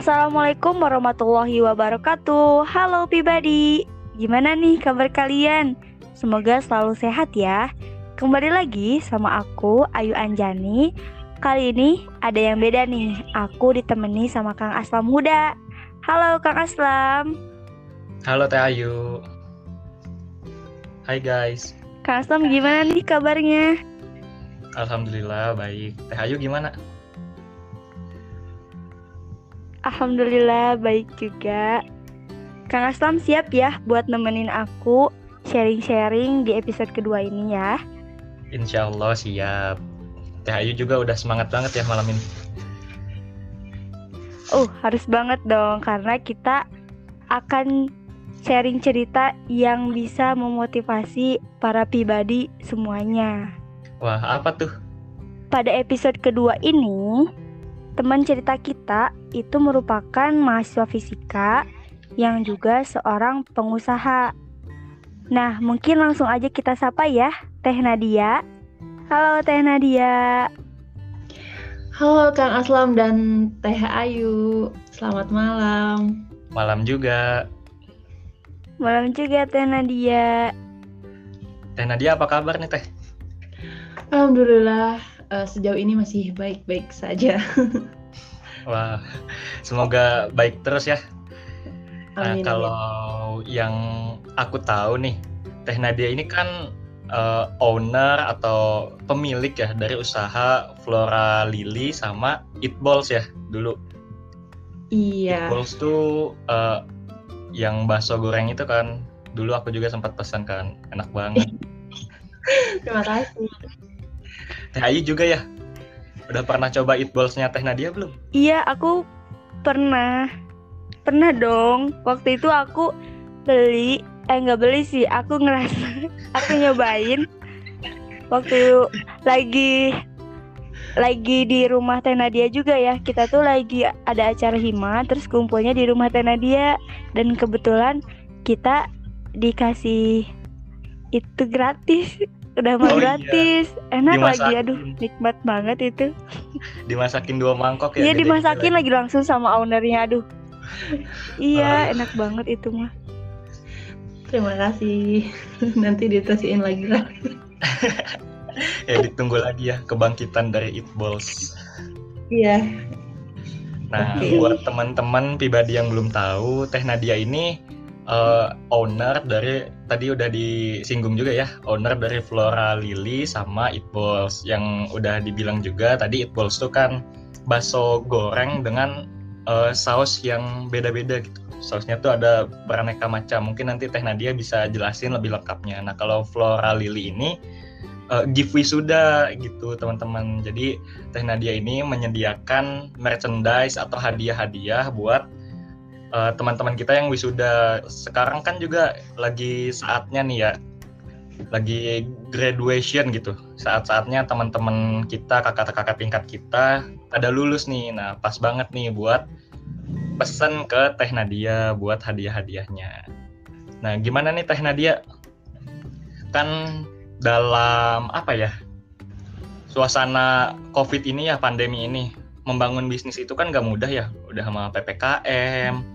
Assalamualaikum warahmatullahi wabarakatuh. Halo pribadi, gimana nih kabar kalian? Semoga selalu sehat ya. Kembali lagi sama aku Ayu Anjani. Kali ini ada yang beda nih. Aku ditemani sama Kang Aslam Huda. Halo Kang Aslam. Halo Teh Ayu. Hai guys. Kang Aslam gimana nih kabarnya? Alhamdulillah baik. Teh Ayu gimana? Alhamdulillah baik juga. Kang Aslam siap ya buat nemenin aku sharing-sharing di episode kedua ini ya. Insya Allah siap. Teh Ayu juga udah semangat banget ya malam ini. Oh, harus banget dong karena kita akan sharing cerita yang bisa memotivasi para pribadi semuanya. Wah, apa tuh? Pada episode kedua ini, teman cerita kita itu merupakan mahasiswa fisika yang juga seorang pengusaha. Nah, mungkin langsung aja kita sapa ya, Teh Nadia. Halo Teh Nadia. Halo Kang Aslam dan Teh Ayu. Selamat malam. Malam juga. Malam juga Teh Nadia. Teh Nadia apa kabar nih Teh? Alhamdulillah uh, sejauh ini masih baik-baik saja. Wah, semoga baik terus ya. Nah, Amin, kalau yang aku tahu nih, Teh Nadia ini kan uh, owner atau pemilik ya dari usaha Flora Lily sama Eat Balls ya dulu. Iya. Eat Balls tuh uh, yang bakso goreng itu kan dulu aku juga sempat pesan kan, enak banget. Terima kasih. Teh Ayu juga ya? Udah pernah coba Eat Balls-nya Teh Nadia belum? Iya, aku pernah. Pernah dong. Waktu itu aku beli, eh nggak beli sih, aku ngerasa, aku nyobain. Waktu lagi lagi di rumah Teh Nadia juga ya. Kita tuh lagi ada acara hima, terus kumpulnya di rumah Teh Nadia dan kebetulan kita dikasih itu gratis udah mah Oh, iya. gratis enak lagi Dimasakin. aduh nikmat banget itu Dimasakin dua mangkok ya? iya dimasakin lagi. lagi langsung sama ownernya aduh iya Oh. enak banget itu mah Terima kasih. Nanti diterusin lagi lah. Ya ditunggu lagi ya kebangkitan dari Eat Balls. Iya. Nah, Oke. buat teman-teman pribadi yang belum tahu, Teh Nadia ini eh, owner dari tadi udah disinggung juga ya, owner dari Flora Lily sama Eat Balls yang udah dibilang juga tadi Eat Balls tuh kan bakso goreng dengan eh, saus yang beda-beda gitu. Sausnya tuh ada beraneka macam. Mungkin nanti Teh Nadia bisa jelasin lebih lengkapnya. Nah, kalau Flora Lily ini eh, give wisuda gitu, teman-teman. Jadi Teh Nadia ini menyediakan merchandise atau hadiah-hadiah buat eh, teman-teman kita yang wisuda. Sekarang kan juga lagi saatnya nih ya, lagi graduation gitu. Saat-saatnya teman-teman kita, kakak-kakak tingkat kita ada lulus nih. Nah, pas banget nih buat pesan ke Teh Nadia buat hadiah-hadiahnya. Nah, gimana nih Teh Nadia? Kan dalam apa ya? suasana COVID ini ya pandemi ini membangun bisnis itu kan gak mudah ya udah sama ppkm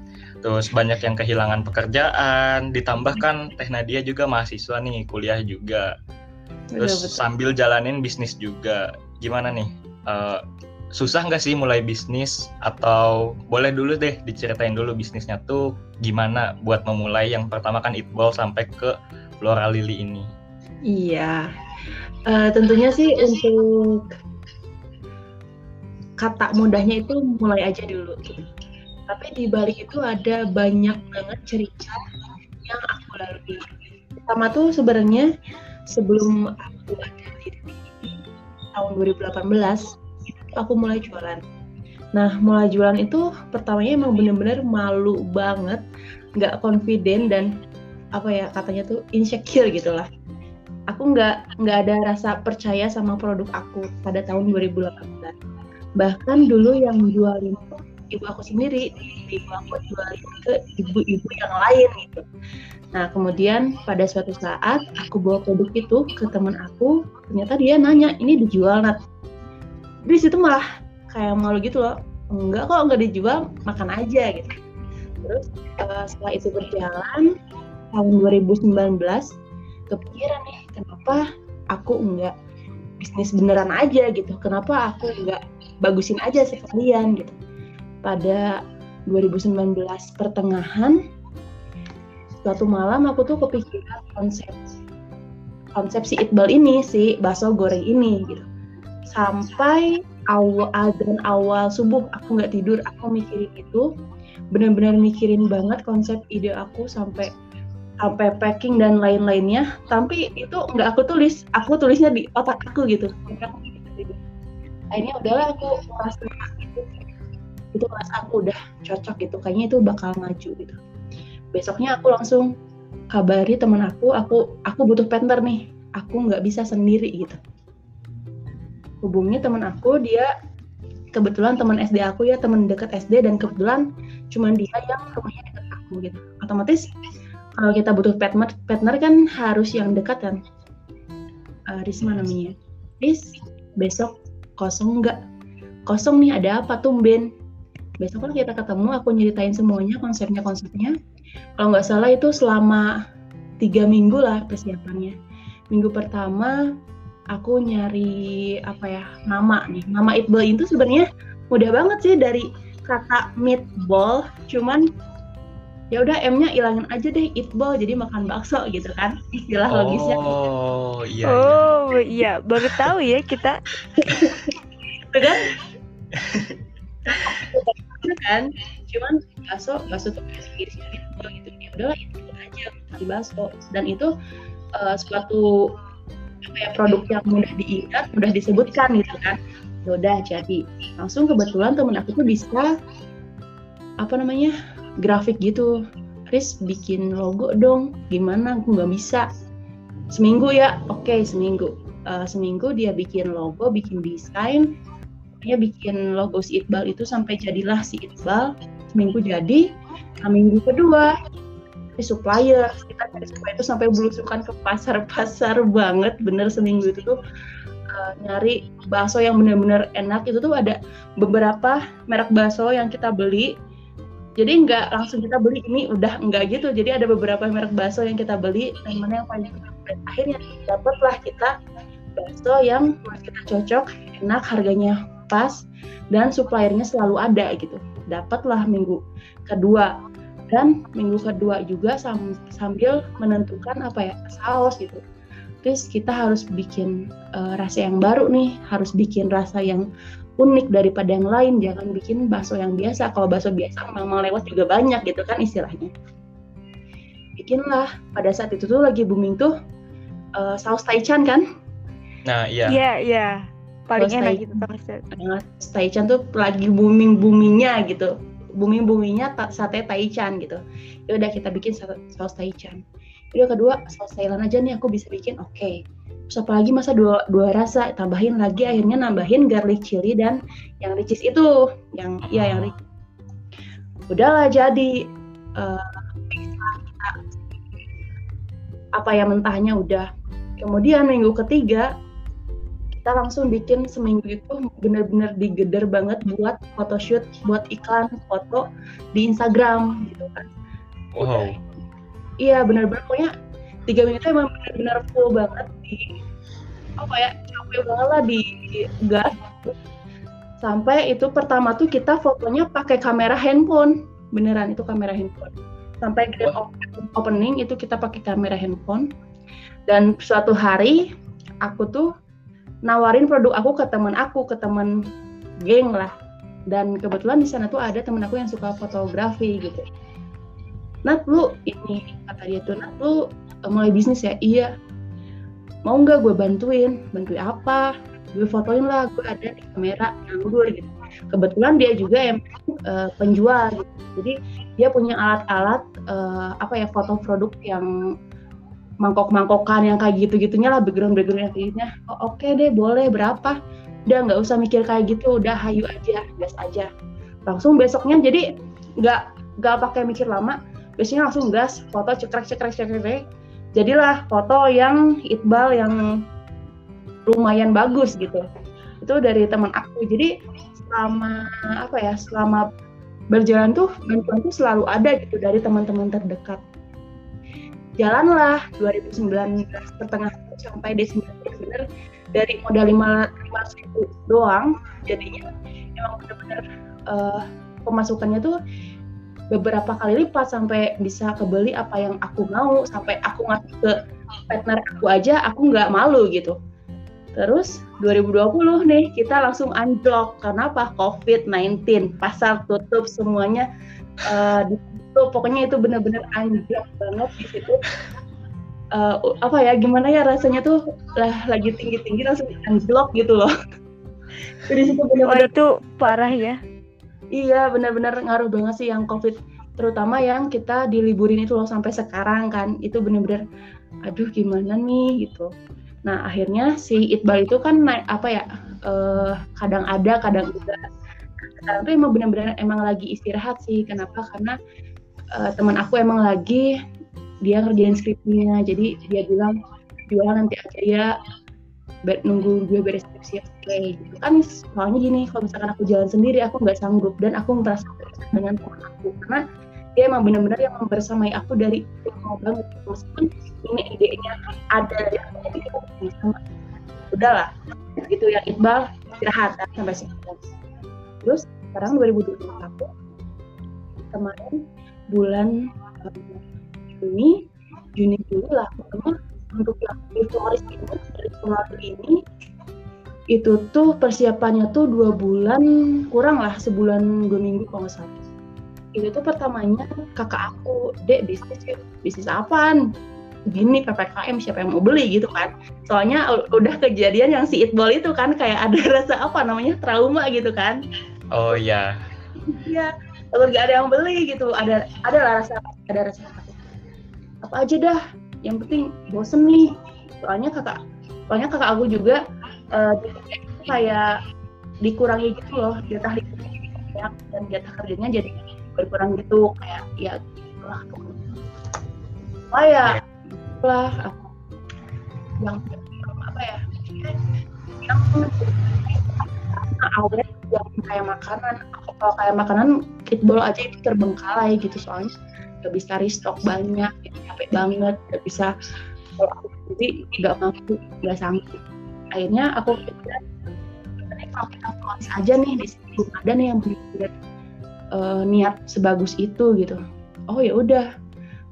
terus banyak yang kehilangan pekerjaan ditambah kan Teh Nadia juga mahasiswa nih kuliah juga terus Betul, betul. sambil jalanin bisnis juga gimana nih Eh, susah nggak sih mulai bisnis atau boleh dulu deh diceritain dulu bisnisnya tuh gimana buat memulai yang pertama kan Itball sampai ke Flora Lily ini Iya. Eh, tentunya sih untuk kata mudahnya itu mulai aja dulu. gitu. Tapi di balik itu ada banyak banget cerita yang aku lalui. Pertama tuh sebenarnya sebelum aku ada di tahun 2018 itu aku mulai jualan. Nah, mulai jualan itu pertamanya emang bener-bener malu banget, nggak confident dan apa ya katanya tuh insecure gitu lah aku nggak nggak ada rasa percaya sama produk aku pada tahun 2018 bahkan dulu yang jualin ibu aku sendiri ibu aku jualin ke ibu-ibu yang lain gitu. Nah kemudian pada suatu saat aku bawa produk itu ke teman aku ternyata dia nanya ini dijual nat? Di situ malah kayak malu gitu loh. Enggak kok nggak dijual makan aja gitu. Terus uh, setelah itu berjalan tahun 2019 kepikiran nih kenapa aku enggak bisnis beneran aja gitu. Kenapa aku enggak bagusin aja sekalian gitu pada 2019 pertengahan suatu malam aku tuh kepikiran konsep konsep si Iqbal ini si bakso goreng ini gitu. Sampai awal dan awal subuh aku nggak tidur aku mikirin itu. Benar-benar mikirin banget konsep ide aku sampai sampai packing dan lain-lainnya. Tapi itu nggak aku tulis aku tulisnya di otak aku gitu. Akhirnya udahlah aku merasa itu merasa aku udah cocok gitu kayaknya itu bakal maju gitu. Besoknya aku langsung kabari teman aku aku aku butuh painter nih. Aku nggak bisa sendiri gitu. Hubungnya teman aku dia kebetulan teman SD aku ya teman dekat SD dan kebetulan cuma dia yang rumahnya dekat aku gitu. Otomatis kalau kita butuh partner partner kan harus yang dekat kan. Uh, Risma namanya Ris besok kosong nggak? Kosong nih ada apa tumben besok kan kita ketemu aku nyeritain semuanya konsepnya konsepnya kalau nggak salah itu selama tiga minggu lah persiapannya. Minggu pertama aku nyari apa ya nama nih. Nama Iqbal itu sebenarnya mudah banget sih dari kata meatball cuman ya udah M-nya ilangin aja deh Iqbal jadi makan bakso gitu kan istilah oh, logisnya. Oh iya oh iya. iya baru tahu ya kita kan cuman bakso bakso tuh gitu ya udahlah itu aja cari bakso dan itu uh, suatu apa ya produk yang mudah diingat, mudah disebutkan gitu kan. Ya udah jadi langsung kebetulan temen aku tuh bisa apa namanya grafik gitu. Chris bikin logo dong. Gimana? Aku nggak bisa. Seminggu ya, oke okay, seminggu. Uh, seminggu dia bikin logo, bikin desain, dia bikin logo si Iqbal itu sampai jadilah si Iqbal. Seminggu jadi. Nah, minggu kedua supplier kita cari supplier itu sampai belusukan ke pasar-pasar banget bener seminggu itu tuh uh, nyari bakso yang bener-bener enak itu tuh ada beberapa merek bakso yang kita beli jadi nggak langsung kita beli ini udah enggak gitu jadi ada beberapa merek bakso yang kita beli dan mana yang paling dan akhirnya dapatlah kita bakso yang kita cocok enak harganya pas dan suppliernya selalu ada gitu. Dapatlah minggu kedua. Dan minggu kedua juga sambil menentukan apa ya saus gitu. Terus kita harus bikin uh, rasa yang baru nih. Harus bikin rasa yang unik daripada yang lain. Jangan bikin bakso yang biasa. Kalau bakso biasa memang lewat juga banyak gitu kan istilahnya. Bikinlah. Pada saat itu tuh lagi booming tuh uh, saus taichan kan? Nah iya. Iya iya paling saus enak gitu saus taichan tuh lagi booming boomingnya gitu bumi-buminya sate taichan gitu. Ya udah kita bikin saus taichan Yang kedua saus Thailand aja nih aku bisa bikin oke. Okay. terus apalagi masa dua dua rasa? Tambahin lagi akhirnya nambahin garlic chili dan yang ricis itu. Yang iya yang ricis udahlah jadi uh, apa ya mentahnya udah. Kemudian minggu ketiga kita langsung bikin seminggu itu bener-bener digeder banget buat photoshoot, buat iklan foto di Instagram gitu kan. Wow. Iya bener-bener pokoknya tiga minggu itu emang bener-bener full banget di apa ya capek banget lah di, di gas. Sampai itu pertama tuh kita fotonya pakai kamera handphone. Beneran itu kamera handphone. Sampai grand opening itu kita pakai kamera handphone. Dan suatu hari aku tuh nawarin produk aku ke teman aku ke teman geng lah. Dan kebetulan di sana tuh ada temen aku yang suka fotografi gitu. Nat lu ini kata dia tuh Nat lu uh, mulai bisnis ya? Iya. Mau nggak gue bantuin? Bantuin apa? Gue fotoin lah gue ada di kamera nganggur gitu. Kebetulan dia juga yang uh, penjual gitu. Jadi dia punya alat-alat uh, apa ya foto produk yang mangkok-mangkokan yang kayak gitu-gitunya lah background-background yang oh, oke okay deh boleh berapa? Udah nggak usah mikir kayak gitu udah hayu aja gas aja. Langsung besoknya jadi nggak nggak pakai mikir lama biasanya langsung gas foto cekrek cekrek cekrek. Jadilah foto yang Iqbal yang lumayan bagus gitu. Itu dari teman aku. Jadi selama apa ya selama berjalan tuh bantuan tuh selalu ada gitu dari teman-teman terdekat jalanlah. 2019 pertengahan sampai Desember benar dari modal lima lima ribu doang jadinya emang benar-benar uh, pemasukannya tuh beberapa kali lipat sampai bisa kebeli apa yang aku mau sampai aku ngasih ke partner aku aja aku nggak malu gitu. Terus 2020 nih kita langsung unblock. Karena apa? COVID-19 pasar tutup semuanya uh, ditutup pokoknya itu benar-benar unblock banget di situ uh, apa ya gimana ya rasanya tuh lah lagi tinggi-tinggi langsung unblock gitu loh jadi situ benar-benar itu parah ya Iya, benar-benar ngaruh banget sih yang COVID, terutama yang kita diliburin itu loh sampai sekarang kan. Itu benar-benar aduh gimana nih gitu. Nah, akhirnya si Iqbal itu kan naik apa ya? Uh, kadang ada, kadang enggak. Sekarang tuh emang benar-benar emang lagi istirahat sih. Kenapa? Karena uh, teman aku emang lagi dia ngerjain skripsinya. Jadi dia bilang jualan nanti aja ya nunggu gue beres skripsi oke okay. gitu kan soalnya gini kalau misalkan aku jalan sendiri aku nggak sanggup dan aku merasa dengan teman aku karena dia emang benar-benar yang membersamai aku dari awal banget meskipun ini idenya ada dari aku jadi aku sama udahlah gitu ya Iqbal istirahat sampai sekarang terus sekarang 2021 kemarin bulan um, Juni Juni dulu lah pertama untuk yang virtualis ini virtual ini itu tuh persiapannya tuh dua bulan kurang lah sebulan dua minggu kalau nggak salah. Itu tuh pertamanya kakak aku dek bisnis bisnis apaan? Gini ppkm siapa yang mau beli gitu kan. Soalnya udah kejadian yang si itbol itu kan kayak ada rasa apa namanya trauma gitu kan. Oh iya. Iya kalau nggak ada yang beli gitu ada ada lah rasa ada rasa apa aja dah yang penting bosen nih soalnya kakak soalnya kakak aku juga uh, kayak dikurangi gitu loh jatah ya, dan jatah kerjanya jadi berkurang gitu kayak ya lah oh ya lah yang apa ya yang awet yang kayak makanan kalau kayak makanan kitbol aja itu terbengkalai gitu soalnya gak bisa restock banyak gitu, capek banget gak bisa. Kalau aku sendiri nggak mampu nggak sanggup akhirnya aku pikir kalau kita tulis aja nih di sini ada nih yang benar uh, niat sebagus itu gitu. Oh ya udah.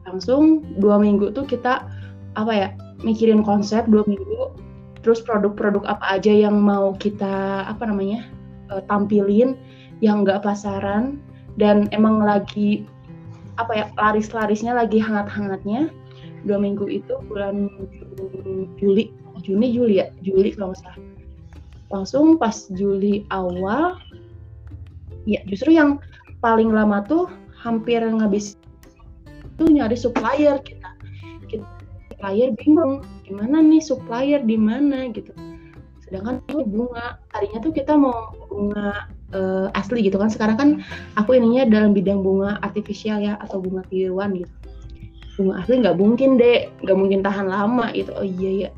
Langsung dua minggu tuh kita apa ya mikirin konsep dua minggu terus produk-produk apa aja yang mau kita apa namanya uh, tampilin yang nggak pasaran dan emang lagi apa ya laris-larisnya lagi hangat-hangatnya dua minggu itu bulan Juli Juni Juli ya Juli kalau nggak salah. Langsung pas Juli awal ya justru yang paling lama tuh hampir ngabis tuh nyari supplier kita. Kita supplier bingung gimana nih supplier di mana gitu. Sedangkan itu bunga tadinya tuh kita mau bunga uh, asli gitu kan. Sekarang kan aku ininya dalam bidang bunga artifisial ya atau bunga tiruan gitu. Bunga asli nggak mungkin deh nggak mungkin tahan lama gitu. Oh iya ya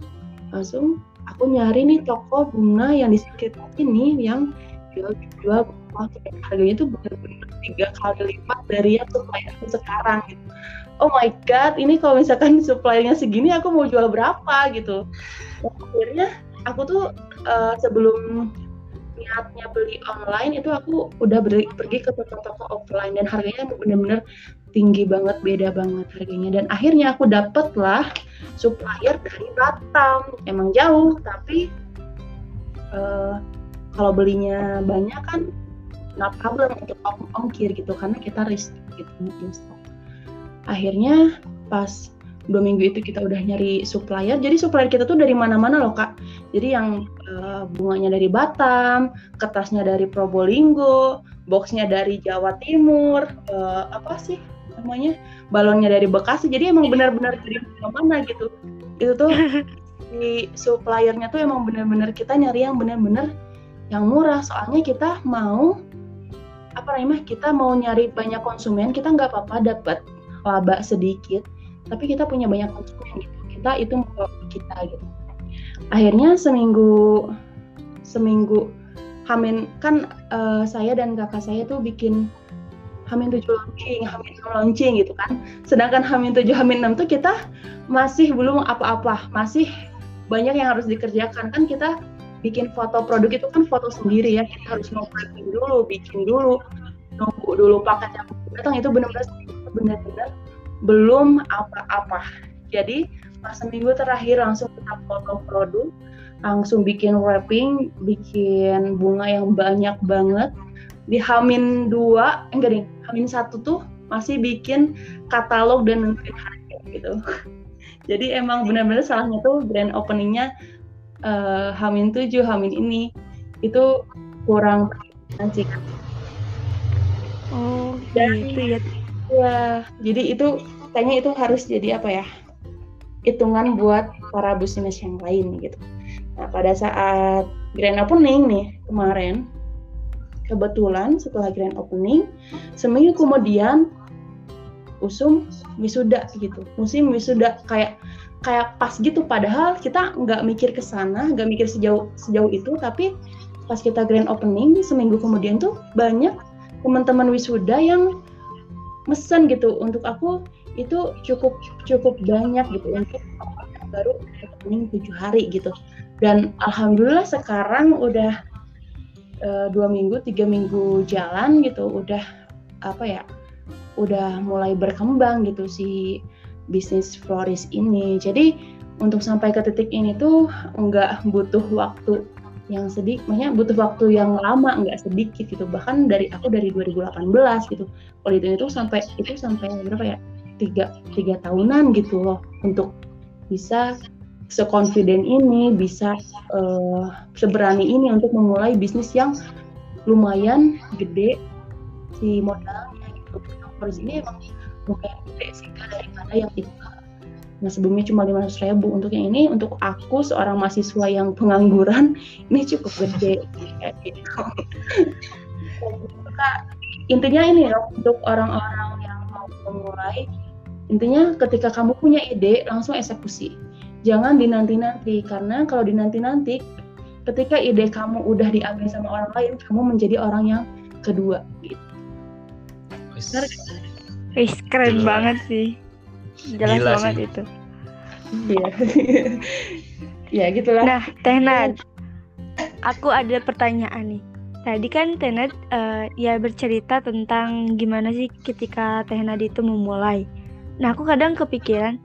langsung aku nyari nih toko bunga yang di sekitar ini yang jual jual bunga. Harganya tuh benar-benar tiga kali lipat dari yang supplier sekarang gitu. Oh my god ini kalau misalkan supply-nya segini aku mau jual berapa gitu. Akhirnya aku tuh uh, sebelum niatnya beli online itu aku udah beri, pergi ke toko-toko offline dan harganya bener-bener tinggi banget beda banget harganya. Dan akhirnya aku dapet lah supplier dari Batam. Emang jauh tapi uh, kalau belinya banyak kan nggak problem untuk ongkir gitu karena kita risk gitu in stock. Akhirnya pas dua minggu itu kita udah nyari supplier jadi supplier kita tuh dari mana-mana loh kak. Jadi yang uh, bunganya dari Batam kertasnya dari Probolinggo boxnya dari Jawa Timur uh, apa sih namanya balonnya dari Bekasi. Jadi emang benar-benar dari mana-mana gitu. Itu tuh di suppliernya tuh emang benar-benar kita nyari yang benar-benar yang murah. Soalnya kita mau apa namanya kita mau nyari banyak konsumen kita nggak apa-apa dapat laba sedikit tapi kita punya banyak konsumen gitu. Kita itu mau kita gitu akhirnya seminggu seminggu Hamin kan uh, saya dan kakak saya tuh bikin Hamin tujuh launching, Hamin enam launching gitu kan. Sedangkan Hamin tujuh, Hamin enam tuh kita masih belum apa-apa, masih banyak yang harus dikerjakan kan kita bikin foto produk itu kan foto sendiri ya kita harus mau dulu bikin dulu nunggu dulu paket yang datang itu benar-benar benar-benar belum apa-apa jadi pas seminggu terakhir langsung kita foto produk langsung bikin wrapping bikin bunga yang banyak banget. Di Hamin dua enggak nih Hamin satu tuh masih bikin katalog dan nentuin harga gitu. Jadi emang benar-benar salahnya tuh grand openingnya uh, Hamin tujuh Hamin ini. Itu kurang sih oh dan gitu ya. ya jadi itu kayaknya itu harus jadi apa ya hitungan buat para business yang lain gitu. Nah pada saat grand opening nih kemarin kebetulan setelah grand opening seminggu kemudian usum wisuda gitu. Musim wisuda kayak kayak pas gitu. Padahal kita nggak mikir ke sana nggak mikir sejauh sejauh itu. Tapi pas kita grand opening seminggu kemudian tuh banyak teman-teman wisuda yang mesen gitu. Untuk aku itu cukup cukup banyak gitu. Untuk baru opening tujuh hari gitu. Dan alhamdulillah sekarang udah uh, dua minggu tiga minggu jalan gitu udah apa ya udah mulai berkembang gitu si bisnis florist ini. Jadi untuk sampai ke titik ini tuh nggak butuh waktu yang sedikit, maksudnya butuh waktu yang lama nggak sedikit gitu. Bahkan dari aku dari 2018 gitu. Kalau itu sampai itu sampai berapa ya tiga tiga tahunan gitu loh untuk bisa sekonfiden ini bisa uh, seberani ini untuk memulai bisnis yang lumayan gede si modalnya gitu. Terus ini emang lumayan gede sih daripada yang itu Nah sebelumnya cuma 500 ribu untuk yang ini untuk aku seorang mahasiswa yang pengangguran ini cukup gede gitu. intinya ini loh untuk orang-orang yang mau memulai intinya ketika kamu punya ide langsung eksekusi jangan dinanti-nanti karena kalau dinanti-nanti ketika ide kamu udah diambil sama orang lain kamu menjadi orang yang kedua gitu. Benar Wih, keren Gila. banget sih. Jelas Gila banget sih. itu. Iya. ya gitulah. Nah, Tenad, aku ada pertanyaan nih. Tadi kan Tenad uh, ya bercerita tentang gimana sih ketika Tenad itu memulai. Nah, aku kadang kepikiran,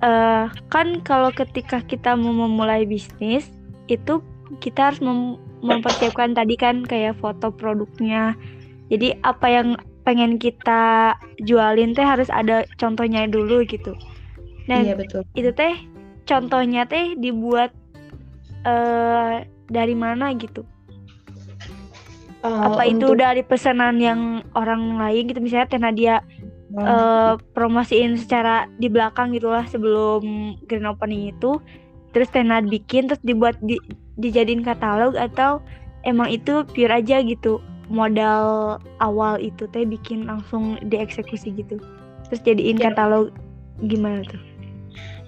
uh, kan kalau ketika kita mau memulai bisnis, itu kita harus mem mempersiapkan tadi kan kayak foto produknya. Jadi apa yang pengen kita jualin teh harus ada contohnya dulu gitu. Dan iya, betul. itu teh contohnya teh dibuat uh, dari mana gitu? Uh, Apa untuk... itu dari pesanan yang orang lain gitu misalnya teh Nadia uh, promosiin secara di belakang gitulah sebelum grand opening itu. Terus Tenad bikin terus dibuat di, dijadiin katalog atau emang itu pure aja gitu. Modal awal itu teh bikin langsung dieksekusi gitu. Terus jadiin ya. katalog gimana tuh?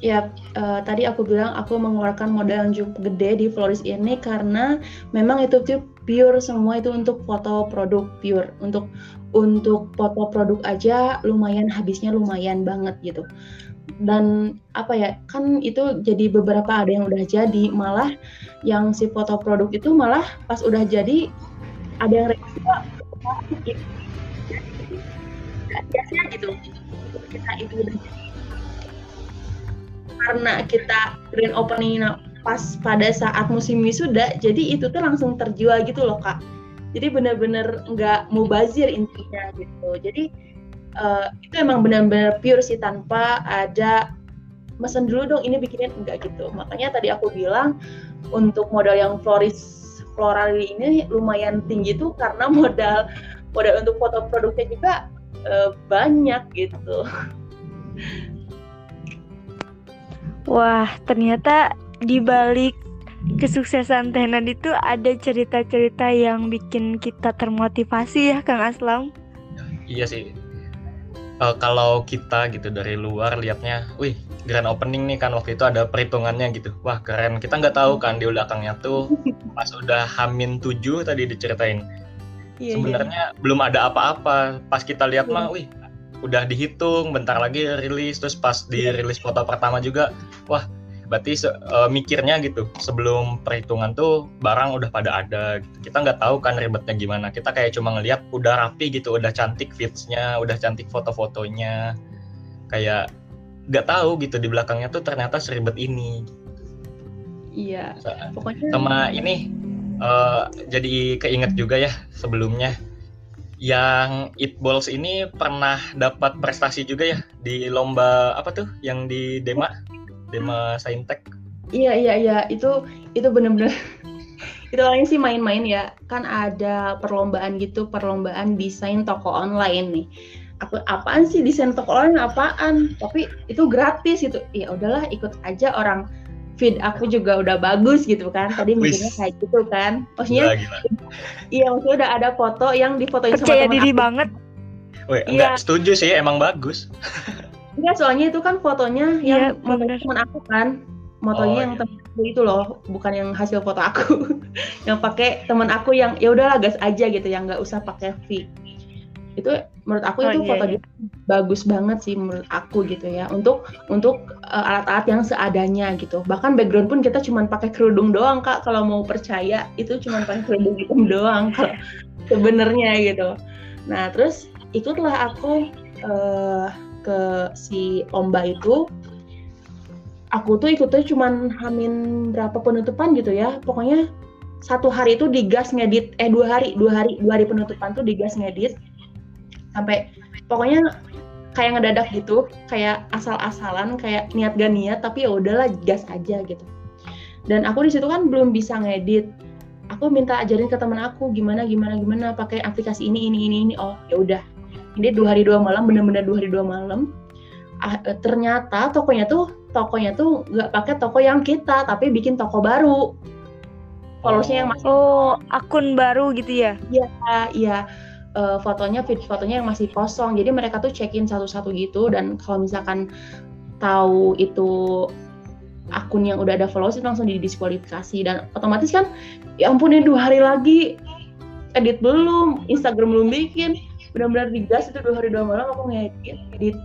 Ya, uh, tadi aku bilang aku mengeluarkan modal yang cukup gede di Floris ini karena memang itu tuh pure semua itu untuk foto produk pure. Untuk untuk foto produk aja lumayan habisnya lumayan banget gitu. Dan apa ya, kan itu jadi beberapa ada yang udah jadi, malah yang si foto produk itu malah pas udah jadi ada yang biasanya gitu karena kita grand opening pas pada saat musim wisuda jadi itu tuh langsung terjual gitu loh kak. Jadi benar-benar nggak mau bazir intinya gitu. Jadi uh, itu emang benar-benar pure sih tanpa ada mesen dulu dong ini bikinin enggak gitu. Makanya tadi aku bilang untuk modal yang floris floral ini lumayan tinggi tuh karena modal modal untuk foto produknya juga uh, banyak gitu. Wah, ternyata di balik kesuksesan Tenan itu ada cerita-cerita yang bikin kita termotivasi ya, Kang Aslam. Iya sih. Uh, kalau kita gitu dari luar liatnya, wih grand opening nih kan waktu itu ada perhitungannya gitu. Wah keren. Kita nggak tahu kan di belakangnya tuh pas udah Hamin 7 tadi diceritain. Iya, Sebenarnya belum ada apa-apa. Pas kita lihat Iya. mah, wih udah dihitung, bentar lagi rilis. Terus pas dirilis foto pertama juga, wah berarti eh, mikirnya gitu sebelum perhitungan tuh barang udah pada ada. Gitu. Kita nggak tahu kan ribetnya gimana. Kita kayak cuma ngelihat udah rapi gitu, udah cantik feeds-nya, udah cantik foto-fotonya. Kayak nggak tahu gitu di belakangnya tuh ternyata seribet ini. Iya. Pokoknya sama ini eh, jadi keinget juga ya sebelumnya yang It Balls ini pernah dapat prestasi juga ya di lomba apa tuh yang di Dema Dema Saintek. Iya iya iya. Itu itu bener-bener itu lain sih main-main ya. Kan ada perlombaan gitu perlombaan desain toko online nih. Aku apaan sih desain toko online? Apaan? Tapi itu gratis gitu. Ya udahlah ikut aja orang. Feed aku juga udah bagus gitu kan. Tadi mikirnya kayak gitu kan. Maksudnya gila gila. iya maksudnya udah ada foto yang difotoin sama Percaya teman diri aku. banget. Weh, Iya. enggak setuju sih emang bagus. Enggak, soalnya itu kan fotonya Iya, yang bener. teman aku kan. Motonya Oh, yang iya. temen aku itu loh, bukan yang hasil foto aku. yang pakai teman aku yang ya udahlah gas aja gitu, yang nggak usah pakai V. Itu menurut aku Oh, itu iya, foto iya. bagus banget sih menurut aku gitu ya. Untuk untuk uh, alat-alat yang seadanya gitu. Bahkan background pun kita cuma pakai kerudung doang Kak kalau mau percaya itu cuma pakai kerudung hitam doang kalau sebenarnya gitu. Nah, terus ikutlah aku eh, ke si lomba itu aku tuh ikutnya cuman hamin berapa penutupan gitu ya. Pokoknya satu hari itu digas ngedit eh dua hari dua hari dua hari penutupan tuh digas ngedit. Sampai pokoknya kayak ngedadak gitu kayak asal-asalan kayak niat gak niat tapi ya udahlah gas aja gitu. Dan aku di situ kan belum bisa ngedit. Aku minta ajarin ke teman aku gimana gimana gimana pakai aplikasi ini ini ini ini. Oh ya udah ini dua hari dua malam bener-bener dua hari dua malam ah, eh, ternyata tokonya tuh tokonya tuh nggak pakai toko yang kita tapi bikin toko baru. Followersnya yang masih Oh, akun baru gitu ya? iya eh, fotonya feed fotonya yang masih kosong. Jadi mereka tuh check in satu-satu gitu. Dan kalau misalkan tahu itu akun yang udah ada followers itu langsung didiskualifikasi. Dan otomatis kan ya ampun ini dua hari lagi edit belum Instagram belum bikin benar-benar digas itu dua hari dua malam aku ngedit edit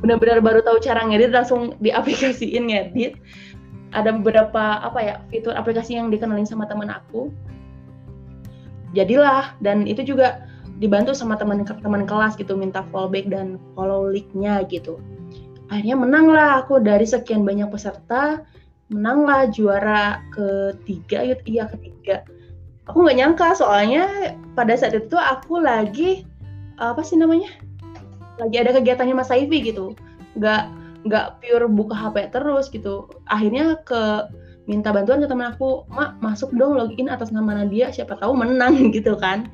benar-benar baru tahu cara ngedit langsung diaplikasiin ngedit. Ada beberapa apa ya fitur aplikasi yang dikenalin sama teman aku. Jadilah dan itu juga dibantu sama teman teman kelas gitu minta fallback dan follow leak-nya gitu. Akhirnya menang lah aku dari sekian banyak peserta menanglah juara ketiga ya iya ketiga. Aku nggak nyangka soalnya pada saat itu aku lagi apa sih namanya? Lagi ada kegiatannya Mas Saifi gitu. Nggak nggak pure buka HP terus gitu. Akhirnya ke minta bantuan ke teman aku mak masuk dong login atas nama Nadia siapa tahu menang gitu kan.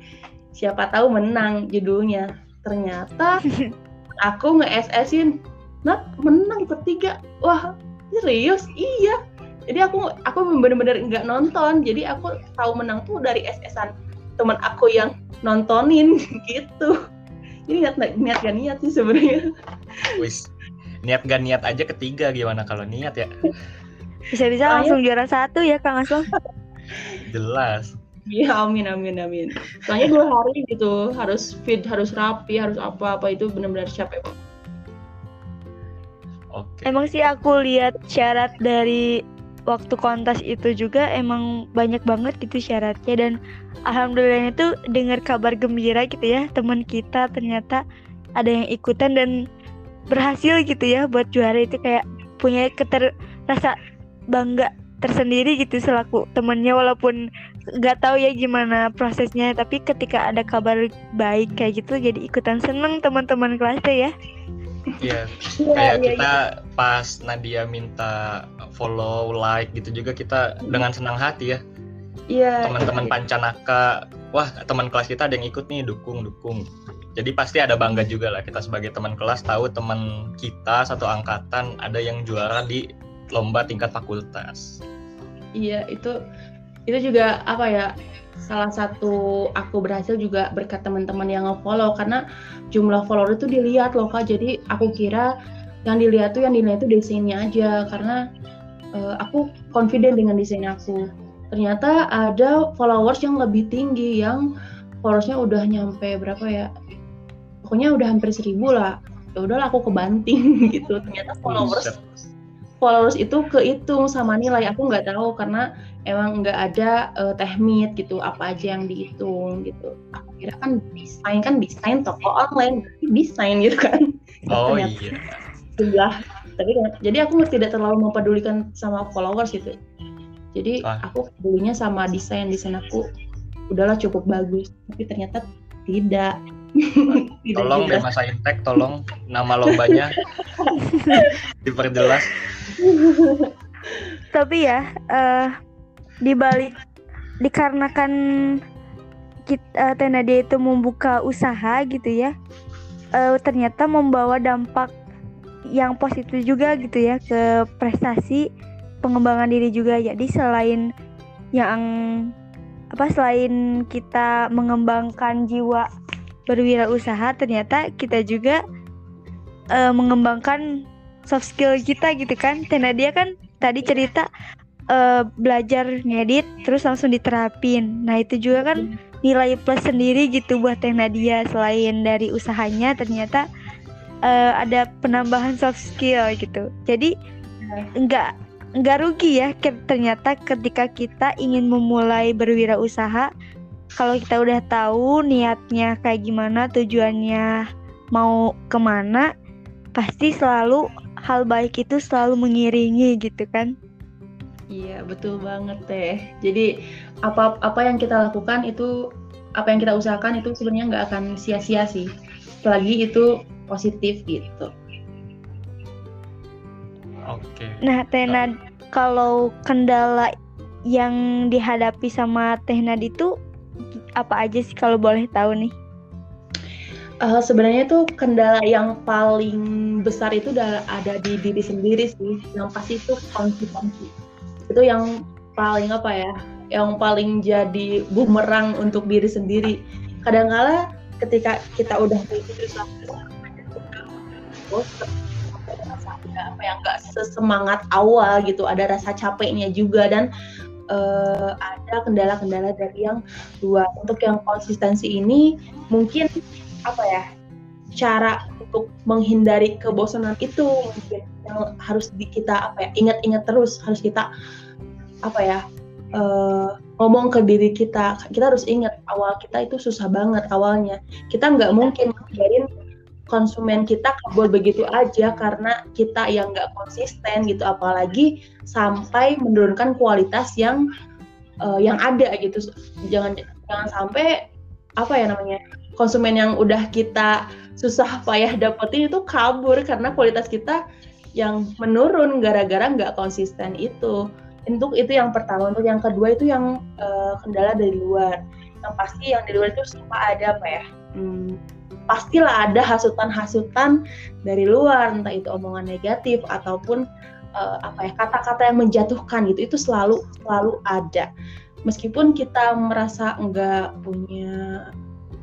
Siapa tahu menang judulnya. Ternyata aku nge-SS-in Nat menang ketiga wah serius? Iya. Jadi aku aku bener-bener nggak nonton. Jadi aku tahu menang tuh dari SS-an teman aku yang nontonin gitu ini niat niat gak niat sih sebenarnya Wis. Niat gak niat aja ketiga gimana kalau niat ya? Bisa-bisa Soalnya- langsung juara satu ya Kang Aslam? Jelas. Iya amin amin amin soalnya dua hari gitu harus fit harus rapi harus apa apa itu benar-benar capek banget. Oke. Emang sih aku lihat syarat dari waktu kontes itu juga emang banyak banget gitu syaratnya. Dan alhamdulillahnya tuh dengar kabar gembira gitu ya teman kita ternyata ada yang ikutan dan berhasil gitu ya buat juara. Itu kayak punya keter rasa bangga tersendiri gitu selaku temennya walaupun nggak tahu ya gimana prosesnya. Tapi ketika ada kabar baik kayak gitu jadi ikutan seneng teman-teman kelasnya ya. Iya, Iya, kayak iya, kita pas Nadia minta follow, like gitu juga kita dengan senang hati ya. iya Teman-teman Pancanaka, wah teman kelas kita ada yang ikut nih, dukung, dukung. Jadi pasti ada bangga juga lah kita sebagai teman kelas tahu teman kita satu angkatan ada yang juara di lomba tingkat fakultas. Iya, itu itu juga apa ya? Salah satu aku berhasil juga berkat teman-teman yang nge-follow karena jumlah follower itu dilihat loh Kak. Jadi aku kira yang dilihat tuh yang dinilai tuh desainnya aja karena uh, aku confident dengan desain aku. Ternyata ada followers yang lebih tinggi yang followersnya udah nyampe berapa ya? Pokoknya udah hampir seribu lah. Ya udahlah aku kebanting gitu. Ternyata followers followers itu kehitung sama nilai. Aku nggak tahu karena emang nggak ada uh, teknik gitu apa aja yang dihitung gitu. Aku kira kan desain kan desain toko online desain gitu kan. Oh ternyata, iya. sebelah tapi jadi aku tidak terlalu mempedulikan sama followers gitu. Jadi ah. aku pedulinya sama desain desain aku udahlah cukup bagus tapi ternyata tidak. Tolong deh masa Intek tolong nama lombanya diperjelas. Tapi ya uh, dibalik dikarenakan kita uh, eh, Tenadia itu membuka usaha gitu ya uh, ternyata membawa dampak yang positif juga gitu ya ke prestasi pengembangan diri juga. Jadi selain yang apa selain kita mengembangkan jiwa berwirausaha ternyata kita juga uh, mengembangkan soft skill kita gitu kan. Tena dia kan tadi cerita uh, belajar ngedit terus langsung diterapin. Nah itu juga kan nilai plus sendiri gitu buat Teh Nadia. Selain dari usahanya ternyata uh, ada penambahan soft skill gitu. Jadi enggak nggak rugi ya ternyata ketika kita ingin memulai berwirausaha. Kalau kita udah tahu niatnya kayak gimana tujuannya mau ke mana pasti selalu hal baik itu selalu mengiringi gitu kan. Iya betul banget teh jadi apa apa yang kita lakukan itu apa yang kita usahakan itu sebenarnya nggak akan sia-sia sih. Selagi itu positif gitu Oke. Nah, Tena kalau kendala yang dihadapi sama Tehnad itu apa aja sih kalau boleh tahu nih? Uh, sebenarnya tuh kendala yang paling besar itu udah ada di diri sendiri sih. Yang pasti itu konsistensi. Itu yang paling apa ya? Yang paling jadi bumerang untuk diri sendiri. Kadang-kala ketika kita udah terus apa yang nggak sesemangat awal gitu ada rasa capeknya juga dan uh, ada kendala-kendala dari yang dua untuk yang konsistensi ini mungkin apa ya cara untuk menghindari kebosanan itu mungkin yang harus di kita apa ya ingat-ingat terus harus kita apa ya uh, ngomong ke diri kita. Kita harus ingat awal kita itu susah banget awalnya. Kita nggak mungkin biarin konsumen kita kabur begitu aja karena kita yang nggak konsisten gitu. Apalagi sampai menurunkan kualitas yang uh, yang ada gitu. Jangan jangan sampai apa ya namanya konsumen yang udah kita susah payah dapetin itu kabur karena kualitas kita yang menurun gara-gara nggak konsisten itu. Untuk itu yang pertama. Untuk yang kedua itu yang uh, kendala dari luar. Yang pasti yang dari luar itu suka ada apa ya. Hmm, pastilah ada hasutan-hasutan dari luar entah itu omongan negatif ataupun uh, apa ya kata-kata yang menjatuhkan gitu itu selalu selalu ada. Meskipun kita merasa enggak punya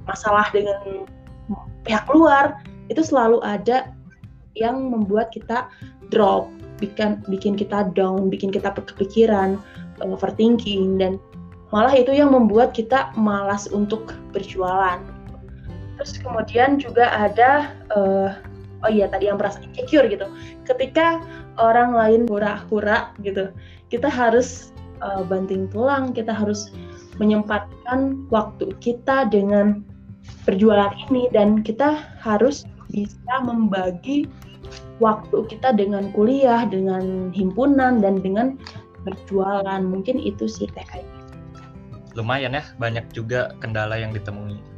masalah dengan pihak luar itu selalu ada yang membuat kita drop bikin bikin kita down bikin kita kepikiran overthinking dan malah itu yang membuat kita malas untuk berjualan terus kemudian juga ada uh, oh iya tadi yang merasa insecure gitu ketika orang lain hura-hura gitu kita harus uh, banting tulang kita harus menyempatkan waktu kita dengan perjualan ini dan kita harus bisa membagi waktu kita dengan kuliah, dengan himpunan dan dengan berjualan. Mungkin itu sih TKI. Lumayan ya, banyak juga kendala yang ditemui.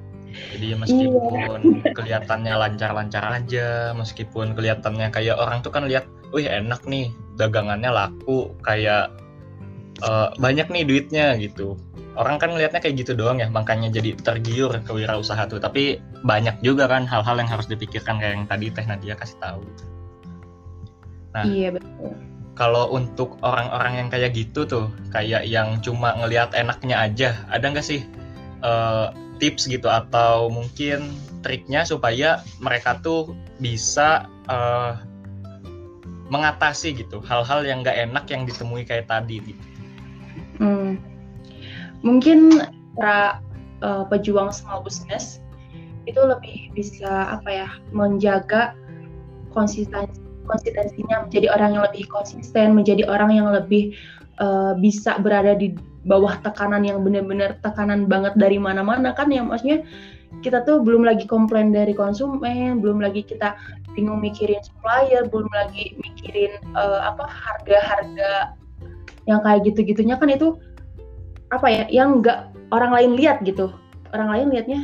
Jadi meskipun iya. kelihatannya lancar-lancar aja, meskipun kelihatannya kayak orang tuh kan lihat, wih enak nih dagangannya laku, kayak uh, banyak nih duitnya gitu. Orang kan ngelihatnya kayak gitu doang ya, makanya jadi tergiur ke wirausaha tuh. Tapi banyak juga kan hal-hal yang harus dipikirkan kayak yang tadi Teh Nadia kasih tahu. Nah, iya betul. Kalau untuk orang-orang yang kayak gitu tuh, kayak yang cuma ngelihat enaknya aja, ada nggak sih uh, tips gitu atau mungkin triknya supaya mereka tuh bisa uh, mengatasi gitu hal-hal yang nggak enak yang ditemui kayak tadi gitu. Hmm. Mungkin para uh, pejuang small business itu lebih bisa apa ya menjaga konsistensi konsistensinya menjadi orang yang lebih konsisten menjadi orang yang lebih uh, bisa berada di bawah tekanan yang benar-benar tekanan banget dari mana-mana kan yang maksudnya kita tuh belum lagi komplain dari konsumen belum lagi kita bingung mikirin supplier belum lagi mikirin uh, apa harga-harga yang kayak gitu-gitunya kan itu apa ya yang nggak orang lain lihat gitu. Orang lain lihatnya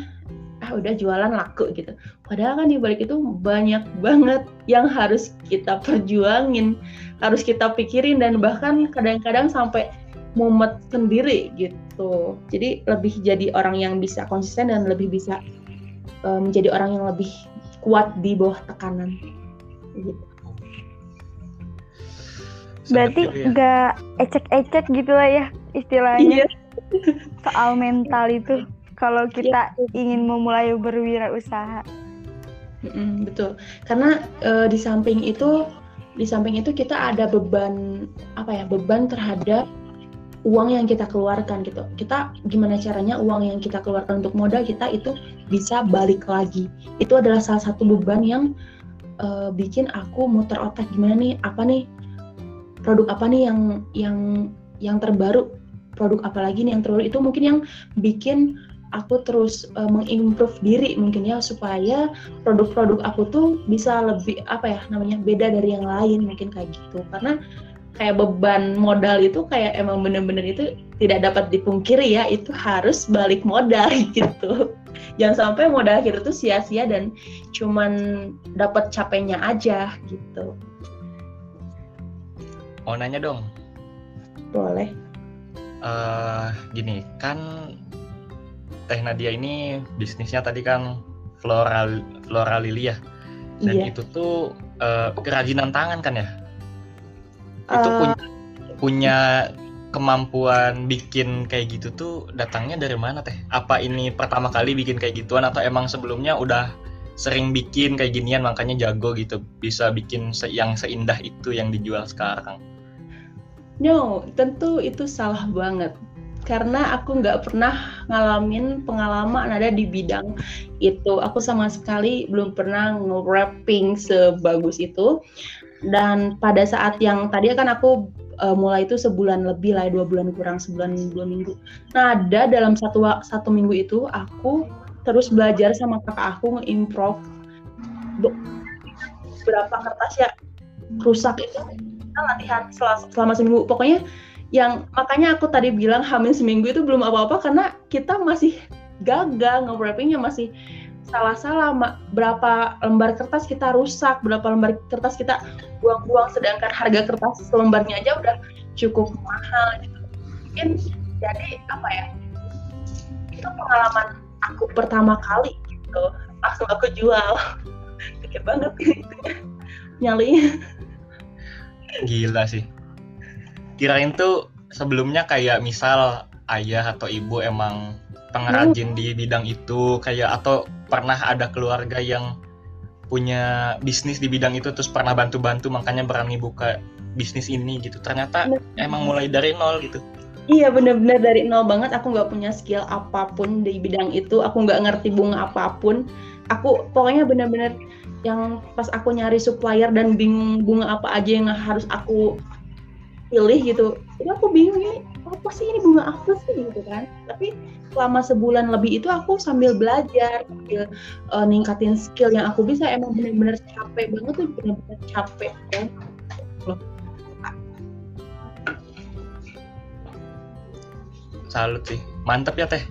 ah udah jualan laku gitu. Padahal kan di balik itu banyak banget yang harus kita perjuangin harus kita pikirin dan bahkan kadang-kadang sampai mumet sendiri gitu jadi lebih jadi orang yang bisa konsisten dan lebih bisa um, menjadi orang yang lebih kuat di bawah tekanan gitu berarti ya. nggak ecek-ecek gitu lah ya istilahnya Iya. soal mental itu kalau kita ingin memulai berwirausaha. Mm-mm, betul, karena eh, di samping itu, di samping itu kita ada beban apa ya, beban terhadap uang yang kita keluarkan gitu. Kita gimana caranya uang yang kita keluarkan untuk modal kita itu bisa balik lagi. Itu adalah salah satu beban yang eh, bikin aku muter otak gimana nih, apa nih produk apa nih yang yang yang terbaru, produk apa lagi nih yang terbaru itu mungkin yang bikin aku terus uh, mengimprove diri mungkin ya supaya produk-produk aku tuh bisa lebih apa ya namanya beda dari yang lain mungkin kayak gitu karena kayak beban modal itu kayak emang bener-bener itu tidak dapat dipungkiri ya itu harus balik modal gitu. Jangan sampai modal kita tuh sia-sia dan cuman dapat capeknya aja gitu. Mau nanya dong, boleh. Eh gini kan Teh Nadia ini bisnisnya tadi kan floral flora lili ya, dan iya. itu tuh eh, kerajinan tangan kan ya? Itu Eh, punya punya kemampuan bikin kayak gitu tuh datangnya dari mana teh? Apa ini pertama kali bikin kayak gituan atau emang sebelumnya udah sering bikin kayak ginian makanya jago gitu bisa bikin se- yang seindah itu yang dijual sekarang? No, tentu itu salah banget. Karena aku nggak pernah ngalamin pengalaman ada di bidang itu. Aku sama sekali belum pernah nge-wrapping sebagus itu. Dan pada saat yang tadi kan aku uh, mulai itu sebulan lebih lah, dua bulan kurang sebulan dua minggu. Nah, ada dalam satu satu minggu itu aku terus belajar sama kakak aku nge-improve be- berapa kertas ya rusak itu kita latihan selama, selama seminggu pokoknya yang makanya aku tadi bilang hamil seminggu itu belum apa-apa karena kita masih gagal nge-wrappingnya masih salah-salah berapa lembar kertas kita rusak berapa lembar kertas kita buang-buang sedangkan harga kertas selembarnya aja udah cukup mahal gitu. Mungkin jadi apa ya itu pengalaman aku pertama kali gitu langsung aku jual. Gede banget nyalinya. Gila sih. Kirain tuh sebelumnya kayak misal ayah atau ibu emang pengrajin di bidang itu kayak atau pernah ada keluarga yang punya bisnis di bidang itu terus pernah bantu-bantu makanya berani buka bisnis ini gitu. Ternyata emang mulai dari nol gitu. Iya bener-bener dari nol banget. Aku nggak punya skill apa pun di bidang itu. Aku nggak ngerti bunga apa pun. Aku pokoknya bener-bener yang pas aku nyari supplier dan bingung bunga apa aja yang harus aku pilih gitu. Itu aku bingung ini apa sih ini bunga apa sih gitu kan tapi selama sebulan lebih itu aku sambil belajar sambil uh, ningkatin skill yang aku bisa emang bener-bener capek banget tuh bener-bener capek kan Salut sih. Mantep ya teh.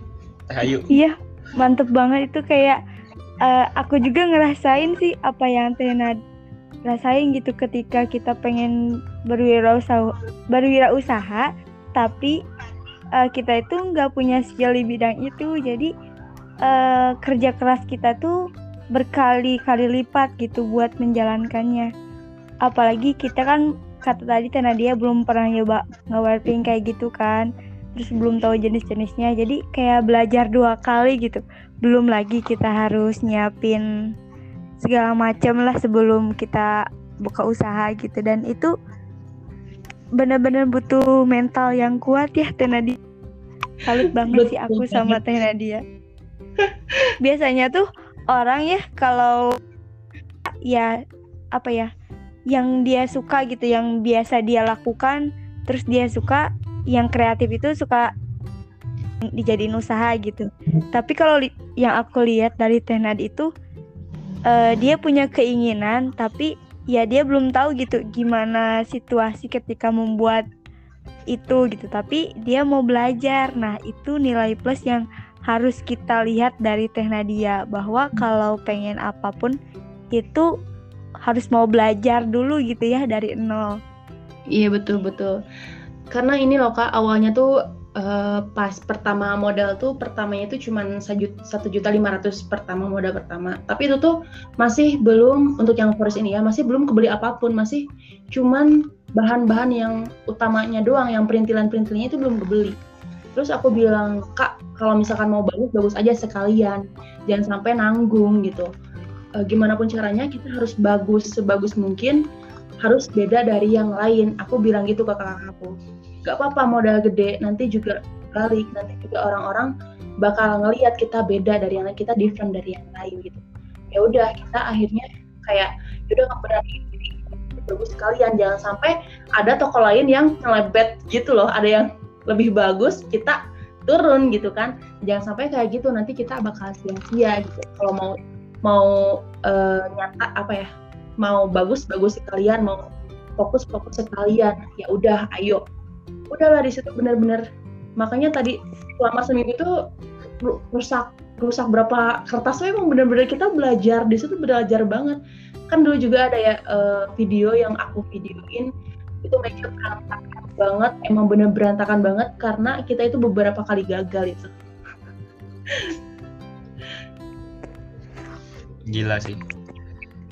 Teh Ayu. Iya, mantep banget itu kayak eh, aku juga ngerasain sih apa yang Tena rasain gitu ketika kita pengen berwirausaha berwirausaha tapi eh, kita itu nggak punya skill di bidang itu. Jadi eh, kerja keras kita tuh berkali-kali lipat gitu buat menjalankannya. Apalagi kita kan kata tadi Tena dia belum pernah nyoba nge kayak gitu kan. Terus belum tahu jenis-jenisnya. Jadi kayak belajar dua kali gitu. Belum lagi kita harus nyiapin segala macam lah sebelum kita buka usaha gitu. Dan itu benar-benar butuh mental yang kuat ya Teh Nadia. Salut banget sih aku sama Teh Nadia. Biasanya tuh orang ya kalau ya apa ya yang dia suka gitu yang biasa dia lakukan terus dia suka yang kreatif itu suka dijadiin usaha gitu. Tapi kalau yang aku lihat dari Tenad itu uh, dia punya keinginan tapi ya dia belum tahu gitu gimana situasi ketika membuat itu gitu tapi dia mau belajar nah itu nilai plus yang harus kita lihat dari Teh Nadia bahwa kalau pengen apa pun itu harus mau belajar dulu gitu ya dari nol. Iya betul betul. Karena ini loh kak awalnya tuh uh, pas pertama modal tuh pertamanya itu cuma satu juta lima ratus pertama modal pertama. Tapi itu tuh masih belum untuk yang forest ini ya masih belum kebeli apa pun. Masih cuman bahan-bahan yang utamanya doang yang perintilan-perintilannya itu belum kebeli. Terus aku bilang kak kalau misalkan mau bagus bagus aja sekalian. Jangan sampai nanggung gitu. Uh, gimana pun caranya kita harus bagus sebagus mungkin. Harus beda dari yang lain. Aku bilang gitu ke kakak aku gak apa-apa modal gede. Nanti juga balik nanti juga orang-orang bakal ngelihat kita beda dari yang lain. Kita different dari yang lain gitu. Ya udah kita akhirnya kayak ya udah nggak berani. Bagus sekalian jangan sampai ada toko lain yang ngelebet gitu loh. Ada yang lebih bagus kita turun gitu kan. Jangan sampai kayak gitu. Nanti kita bakal sia-sia gitu. Kalau mau mau uh, nyata apa ya mau bagus bagus sekalian mau fokus fokus sekalian ya udah ayo udahlah di situ benar-benar. Makanya tadi selama seminggu itu rusak rusak berapa kertas emang benar-benar kita belajar. Di situ belajar banget. Kan dulu juga ada ya uh, video yang aku videoin. Itu meja berantakan banget emang bener berantakan banget karena kita itu beberapa kali gagal itu. Gila sih.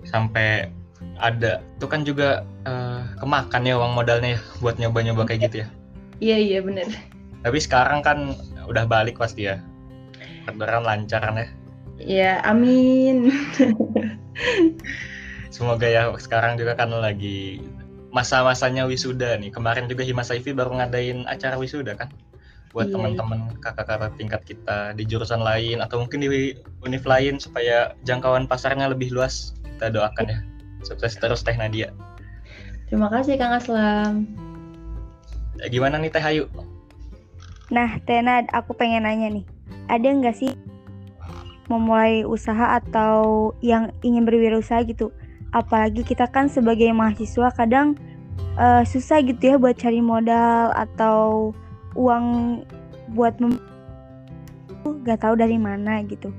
Sampai ada itu kan juga uh, kemakan ya uang modalnya ya buat nyoba-nyoba kayak gitu ya iya iya bener tapi sekarang kan udah balik pasti ya Kebenaran lancar kan ya Iya, amin. Semoga ya sekarang juga kan lagi masa-masanya wisuda nih. Kemarin juga Himas Saifi baru ngadain acara wisuda kan buat iya. teman-teman kakak-kakak tingkat kita di jurusan lain atau mungkin di univ lain supaya jangkauan pasarnya lebih luas. Kita doakan ya. Sukses terus Teh Nadia. Terima kasih Kang Aslam. Ya, gimana nih Teh Ayu? Nah, Teh Nad, aku pengen nanya nih. Ada nggak sih memulai usaha atau yang ingin berwirausaha gitu? Apalagi kita kan sebagai mahasiswa kadang uh, susah gitu ya buat cari modal atau uang buat mem gak tahu dari mana gitu.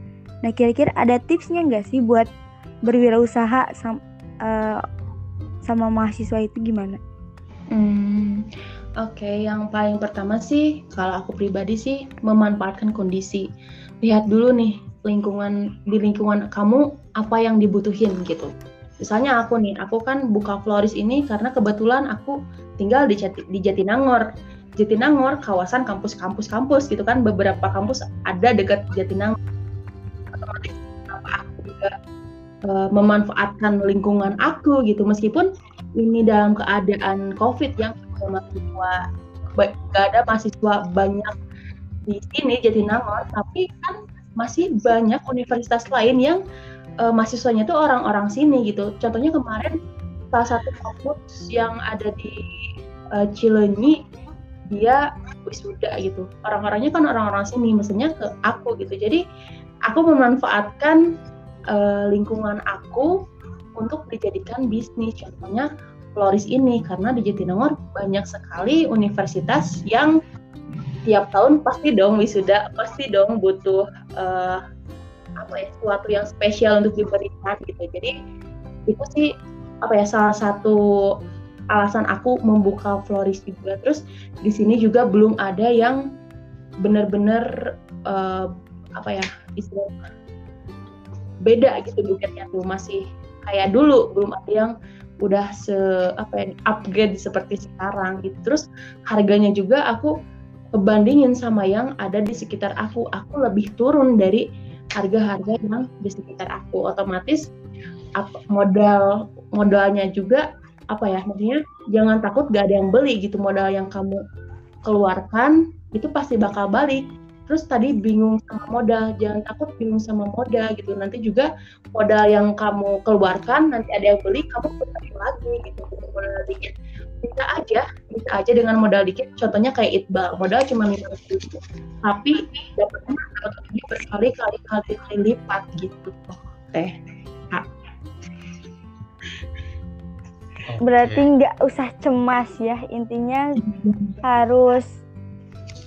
Nah kira-kira ada tipsnya nggak sih buat berwirausaha sama, uh, sama mahasiswa itu gimana? Hmm, Oke, okay. yang paling pertama sih kalau aku pribadi sih memanfaatkan kondisi. Lihat dulu nih lingkungan di lingkungan kamu apa yang dibutuhin gitu. Misalnya aku nih, aku kan buka floris ini karena kebetulan aku tinggal di, Jati, di Jatinangor. Jatinangor kawasan kampus-kampus kampus gitu kan beberapa kampus ada dekat Jatinangor otomatis aku juga uh, memanfaatkan lingkungan aku gitu. Meskipun ini dalam keadaan covid yang mahasiswa gak ada mahasiswa banyak di sini Jatinangor tapi kan masih banyak universitas lain yang uh, mahasiswanya itu orang-orang sini gitu. Contohnya kemarin salah satu kampus yang ada di uh, Cilenyi dia wisuda gitu. Orang-orangnya kan orang-orang sini maksudnya ke aku gitu. Jadi aku memanfaatkan uh, lingkungan aku untuk dijadikan bisnis contohnya Floris ini karena di Jatinangor banyak sekali universitas yang tiap tahun pasti dong wisuda pasti dong butuh uh, apa ya sesuatu yang spesial untuk diberikan gitu jadi itu sih apa ya salah satu alasan aku membuka Floris juga. Terus di sini juga belum ada yang benar-benar uh, apa ya istilah beda gitu buketnya tuh masih kayak dulu belum ada yang udah se apa ya upgrade seperti sekarang gitu. Terus harganya juga aku kebandingin sama yang ada di sekitar aku, aku lebih turun dari harga-harga yang di sekitar aku. Otomatis modal modalnya juga apa ya maksudnya jangan takut gak ada yang beli gitu modal yang kamu keluarkan itu pasti bakal balik terus tadi bingung sama modal jangan takut bingung sama modal gitu. Nanti juga modal yang kamu keluarkan nanti ada yang beli kamu putar lagi gitu modal dikit. Bisa aja bisa aja dengan modal dikit. Contohnya kayak itbal modal cuma lima ribu tapi dapatnya berkali-kali kali kali lipat gitu. Teh. Berarti nggak usah cemas ya intinya harus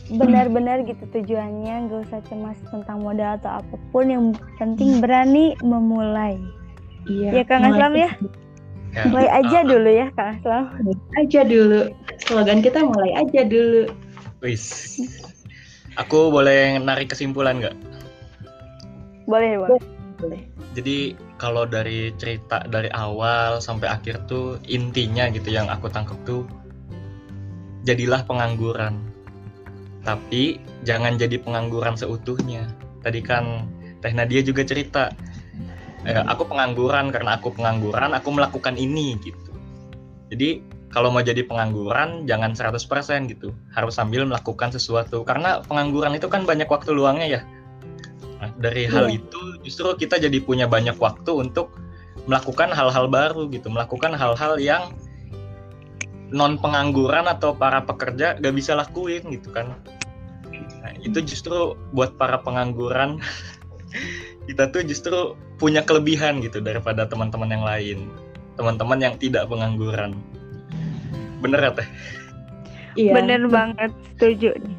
benar-benar gitu tujuannya nggak usah cemas tentang modal atau apa pun yang penting berani memulai. Iya ya kang Aslam ya? Ya, mulai aja uh, dulu ya kang Aslam. Aja dulu. Slogan kita mulai aja dulu. Wis. Aku boleh narik kesimpulan nggak? boleh boleh. Boleh Jadi kalau dari cerita dari awal sampai akhir tuh intinya gitu yang aku tangkap tuh jadilah pengangguran. Tapi jangan jadi pengangguran seutuhnya. Tadi kan Teh Nadia juga cerita, "Eh, aku pengangguran karena aku pengangguran, aku melakukan ini gitu. Jadi kalau mau jadi pengangguran jangan 100% gitu. Harus sambil melakukan sesuatu karena pengangguran itu kan banyak waktu luangnya ya. Nah, dari hal Iya. itu justru kita jadi punya banyak waktu untuk melakukan hal-hal baru gitu, melakukan hal-hal yang non pengangguran atau para pekerja gak bisa lakuin gitu kan. Nah, itu justru buat para pengangguran kita tuh justru punya kelebihan gitu daripada teman-teman yang lain, teman-teman yang tidak pengangguran. Bener ya teh? iya bener banget setuju nih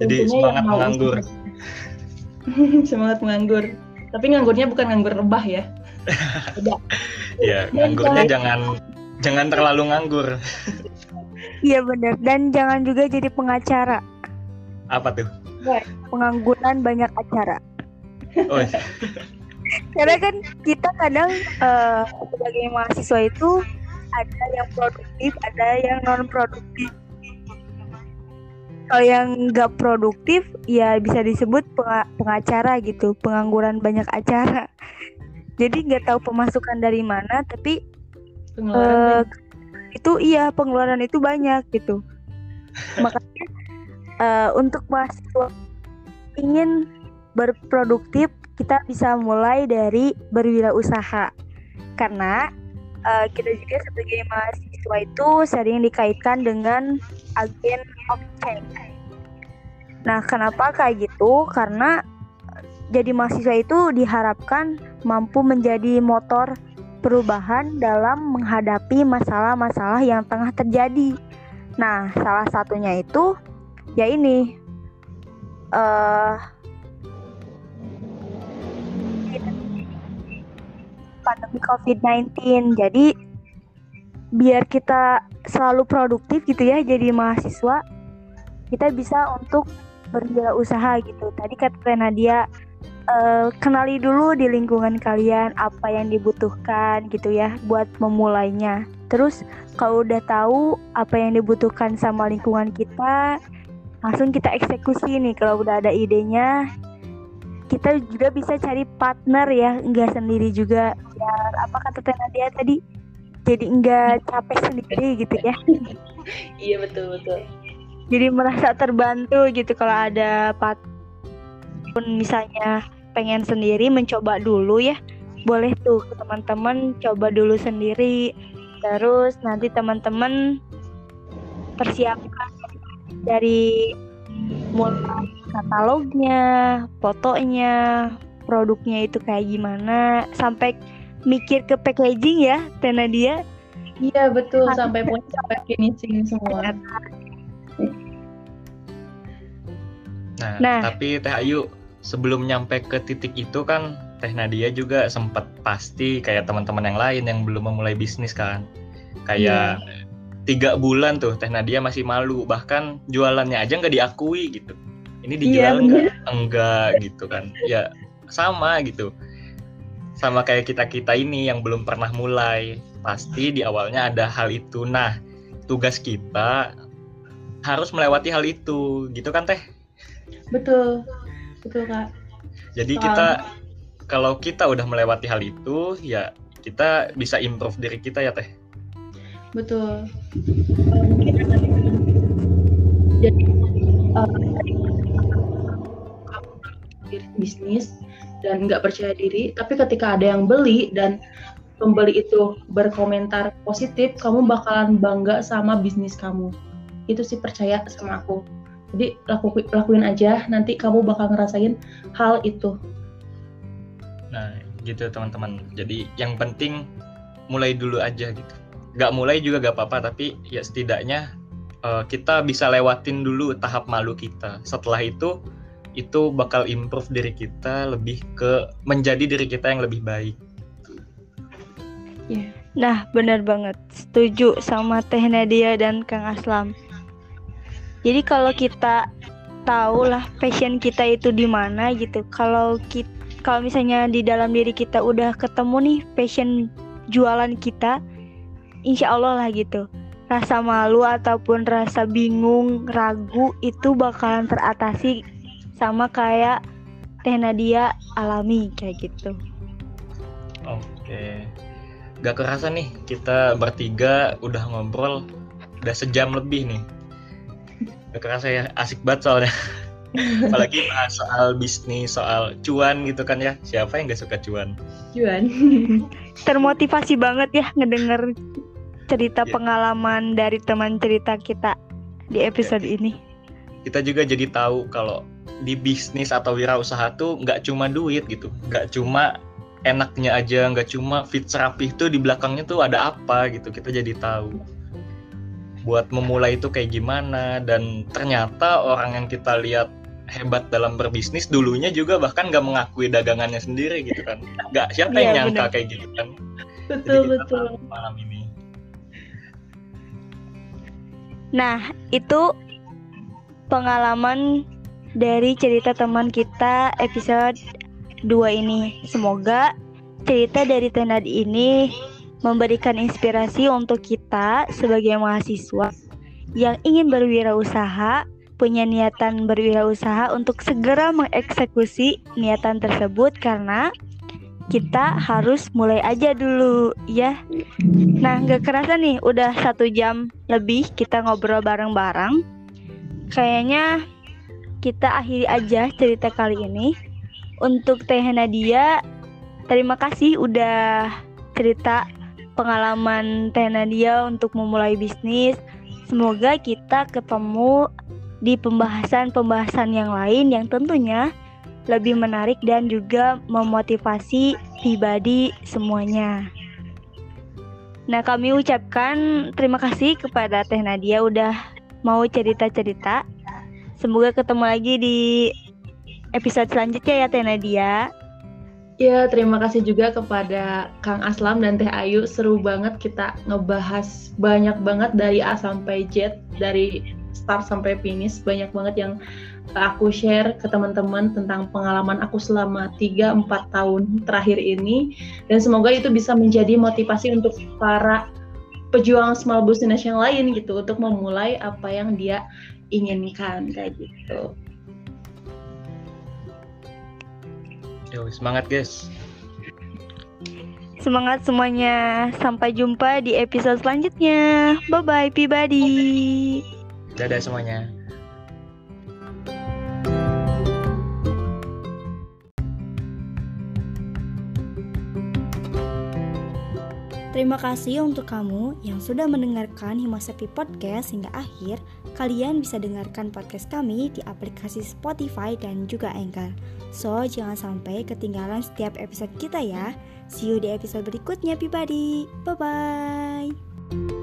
Jadi Tentunya semangat yang mau menganggur. semangat menganggur tapi nganggurnya bukan nganggur rebah ya Ya, nganggurnya jangan jangan terlalu nganggur. iya bener. Dan jangan juga jadi pengacara. Apa tuh? pengangguran banyak acara. Oh, karena kan kita kadang eh, sebagai mahasiswa itu ada yang produktif ada yang non produktif kalau yang nggak produktif ya bisa disebut penga- pengacara gitu. Pengangguran banyak acara. Jadi nggak tahu pemasukan dari mana tapi pengeluaran eh, itu iya pengeluaran itu banyak gitu makanya eh, untuk mahasiswa ingin berproduktif kita bisa mulai dari berwirausaha karena eh, kita juga sebagai mahasiswa itu sering dikaitkan dengan agen of change. Nah, kenapa kayak gitu? Karena jadi mahasiswa itu diharapkan mampu menjadi motor perubahan dalam menghadapi masalah-masalah yang tengah terjadi. Nah, salah satunya itu ya ini eh pandemi COVID-19. Jadi biar kita selalu produktif gitu ya jadi mahasiswa, kita bisa untuk berwirausaha gitu. Tadi kata Nadia eh, kenali dulu di lingkungan kalian apa yang dibutuhkan gitu ya buat memulainya. Terus kalau udah tahu apa yang dibutuhkan sama lingkungan kita, langsung kita eksekusi nih kalau udah ada idenya. Kita juga bisa cari partner ya, enggak sendiri juga. Ya apa kata Teh Nadia tadi? Jadi enggak capek sendiri gitu ya. iya betul betul Jadi merasa terbantu gitu kalau ada partner pun misalnya pengen sendiri mencoba dulu ya. Boleh tuh ke teman-teman coba dulu sendiri. Terus nanti teman-teman persiapkan dari mulai katalognya, fotonya, produknya itu kayak gimana, sampai mikir ke packaging ya, Teh Nadia. iya betul sampai punya sampai finishing semua Nah, Nah. tapi Teh Ayu sebelum nyampe ke titik itu kan Teh Nadia juga sempat pasti kayak teman-teman yang lain yang belum memulai bisnis kan. Kayak tiga bulan tuh Teh Nadia masih malu bahkan jualannya aja nggak diakui gitu. Ini dijual Iya, nggak? Enggak gitu kan. Ya sama gitu. Sama kayak kita-kita ini yang belum pernah mulai. Pasti di awalnya ada hal itu. Nah, tugas kita harus melewati hal itu gitu kan Teh? betul betul kak. Jadi Soal- kita kalau kita udah melewati hal itu ya kita bisa improve diri kita ya teh. Betul. Mungkin jadi uh, bisnis dan nggak percaya diri tapi ketika ada yang beli dan pembeli itu berkomentar positif kamu bakalan bangga sama bisnis kamu. Itu sih percaya sama aku jadi laku, lakuin aja nanti kamu bakal ngerasain hal itu nah gitu teman-teman jadi yang penting mulai dulu aja gitu nggak mulai juga gak apa-apa tapi ya setidaknya uh, kita bisa lewatin dulu tahap malu kita setelah itu itu bakal improve diri kita lebih ke menjadi diri kita yang lebih baik. Yeah. Nah, benar banget. Setuju sama Teh Nadia dan Kang Aslam. Jadi kalau kita tahu lah passion kita itu di mana gitu. Kalau kita kalau misalnya di dalam diri kita udah ketemu nih passion jualan kita, insya Allah lah gitu. Rasa malu ataupun rasa bingung, ragu itu bakalan teratasi sama kayak Teh Nadia alami kayak gitu. Oke. Gak kerasa nih kita bertiga udah ngobrol udah sejam lebih nih. Gak kerasa ya asik banget soalnya. Apalagi bahas soal bisnis, soal cuan gitu kan ya. Siapa yang gak suka cuan? Cuan. Termotivasi banget ya ngedenger cerita yeah. pengalaman dari teman cerita kita di episode yeah. ini. Kita juga jadi tahu kalau di bisnis atau wirausaha tuh nggak cuma duit gitu nggak cuma enaknya aja nggak cuma fit rapih tuh di belakangnya tuh ada apa gitu kita jadi tahu buat memulai itu kayak gimana. Dan ternyata orang yang kita lihat hebat dalam berbisnis dulunya juga bahkan nggak mengakui dagangannya sendiri gitu kan. Nggak siapa yang ya, nyangka bener. kayak gitu kan? Betul Jadi betul. malam ini. Nah itu pengalaman dari cerita teman kita episode 2 ini. Semoga cerita dari Tenad ini memberikan inspirasi untuk kita sebagai mahasiswa yang ingin berwirausaha, punya niatan berwirausaha untuk segera mengeksekusi niatan tersebut karena kita harus mulai aja dulu ya. Nah, nggak kerasa nih, udah satu jam lebih kita ngobrol bareng-bareng. Kayaknya kita akhiri aja cerita kali ini. Untuk Teh Nadia, terima kasih udah cerita pengalaman Teh Nadia untuk memulai bisnis. Semoga kita ketemu di pembahasan-pembahasan yang lain yang tentunya lebih menarik dan juga memotivasi pribadi semuanya. Nah, kami ucapkan terima kasih kepada Teh Nadia udah mau cerita-cerita Semoga ketemu lagi di episode selanjutnya ya Teh Nadia. Ya, terima kasih juga kepada Kang Aslam dan Teh Ayu. Seru banget kita ngebahas banyak banget dari A sampai Z, dari start sampai finish. Banyak banget yang aku share ke teman-teman tentang pengalaman aku selama 3-4 tahun terakhir ini. Dan semoga itu bisa menjadi motivasi untuk para pejuang small business yang lain gitu untuk memulai apa yang dia inginkan kayak gitu. Yo, semangat guys. Semangat semuanya. Sampai jumpa di episode selanjutnya. Bye bye, pribadi. Dadah semuanya. Terima kasih untuk kamu yang sudah mendengarkan Himasepi Podcast hingga akhir. Kalian bisa dengarkan podcast kami di aplikasi Spotify dan juga Anchor. So, jangan sampai ketinggalan setiap episode kita ya. See you di episode berikutnya, pribadi. Bye-bye.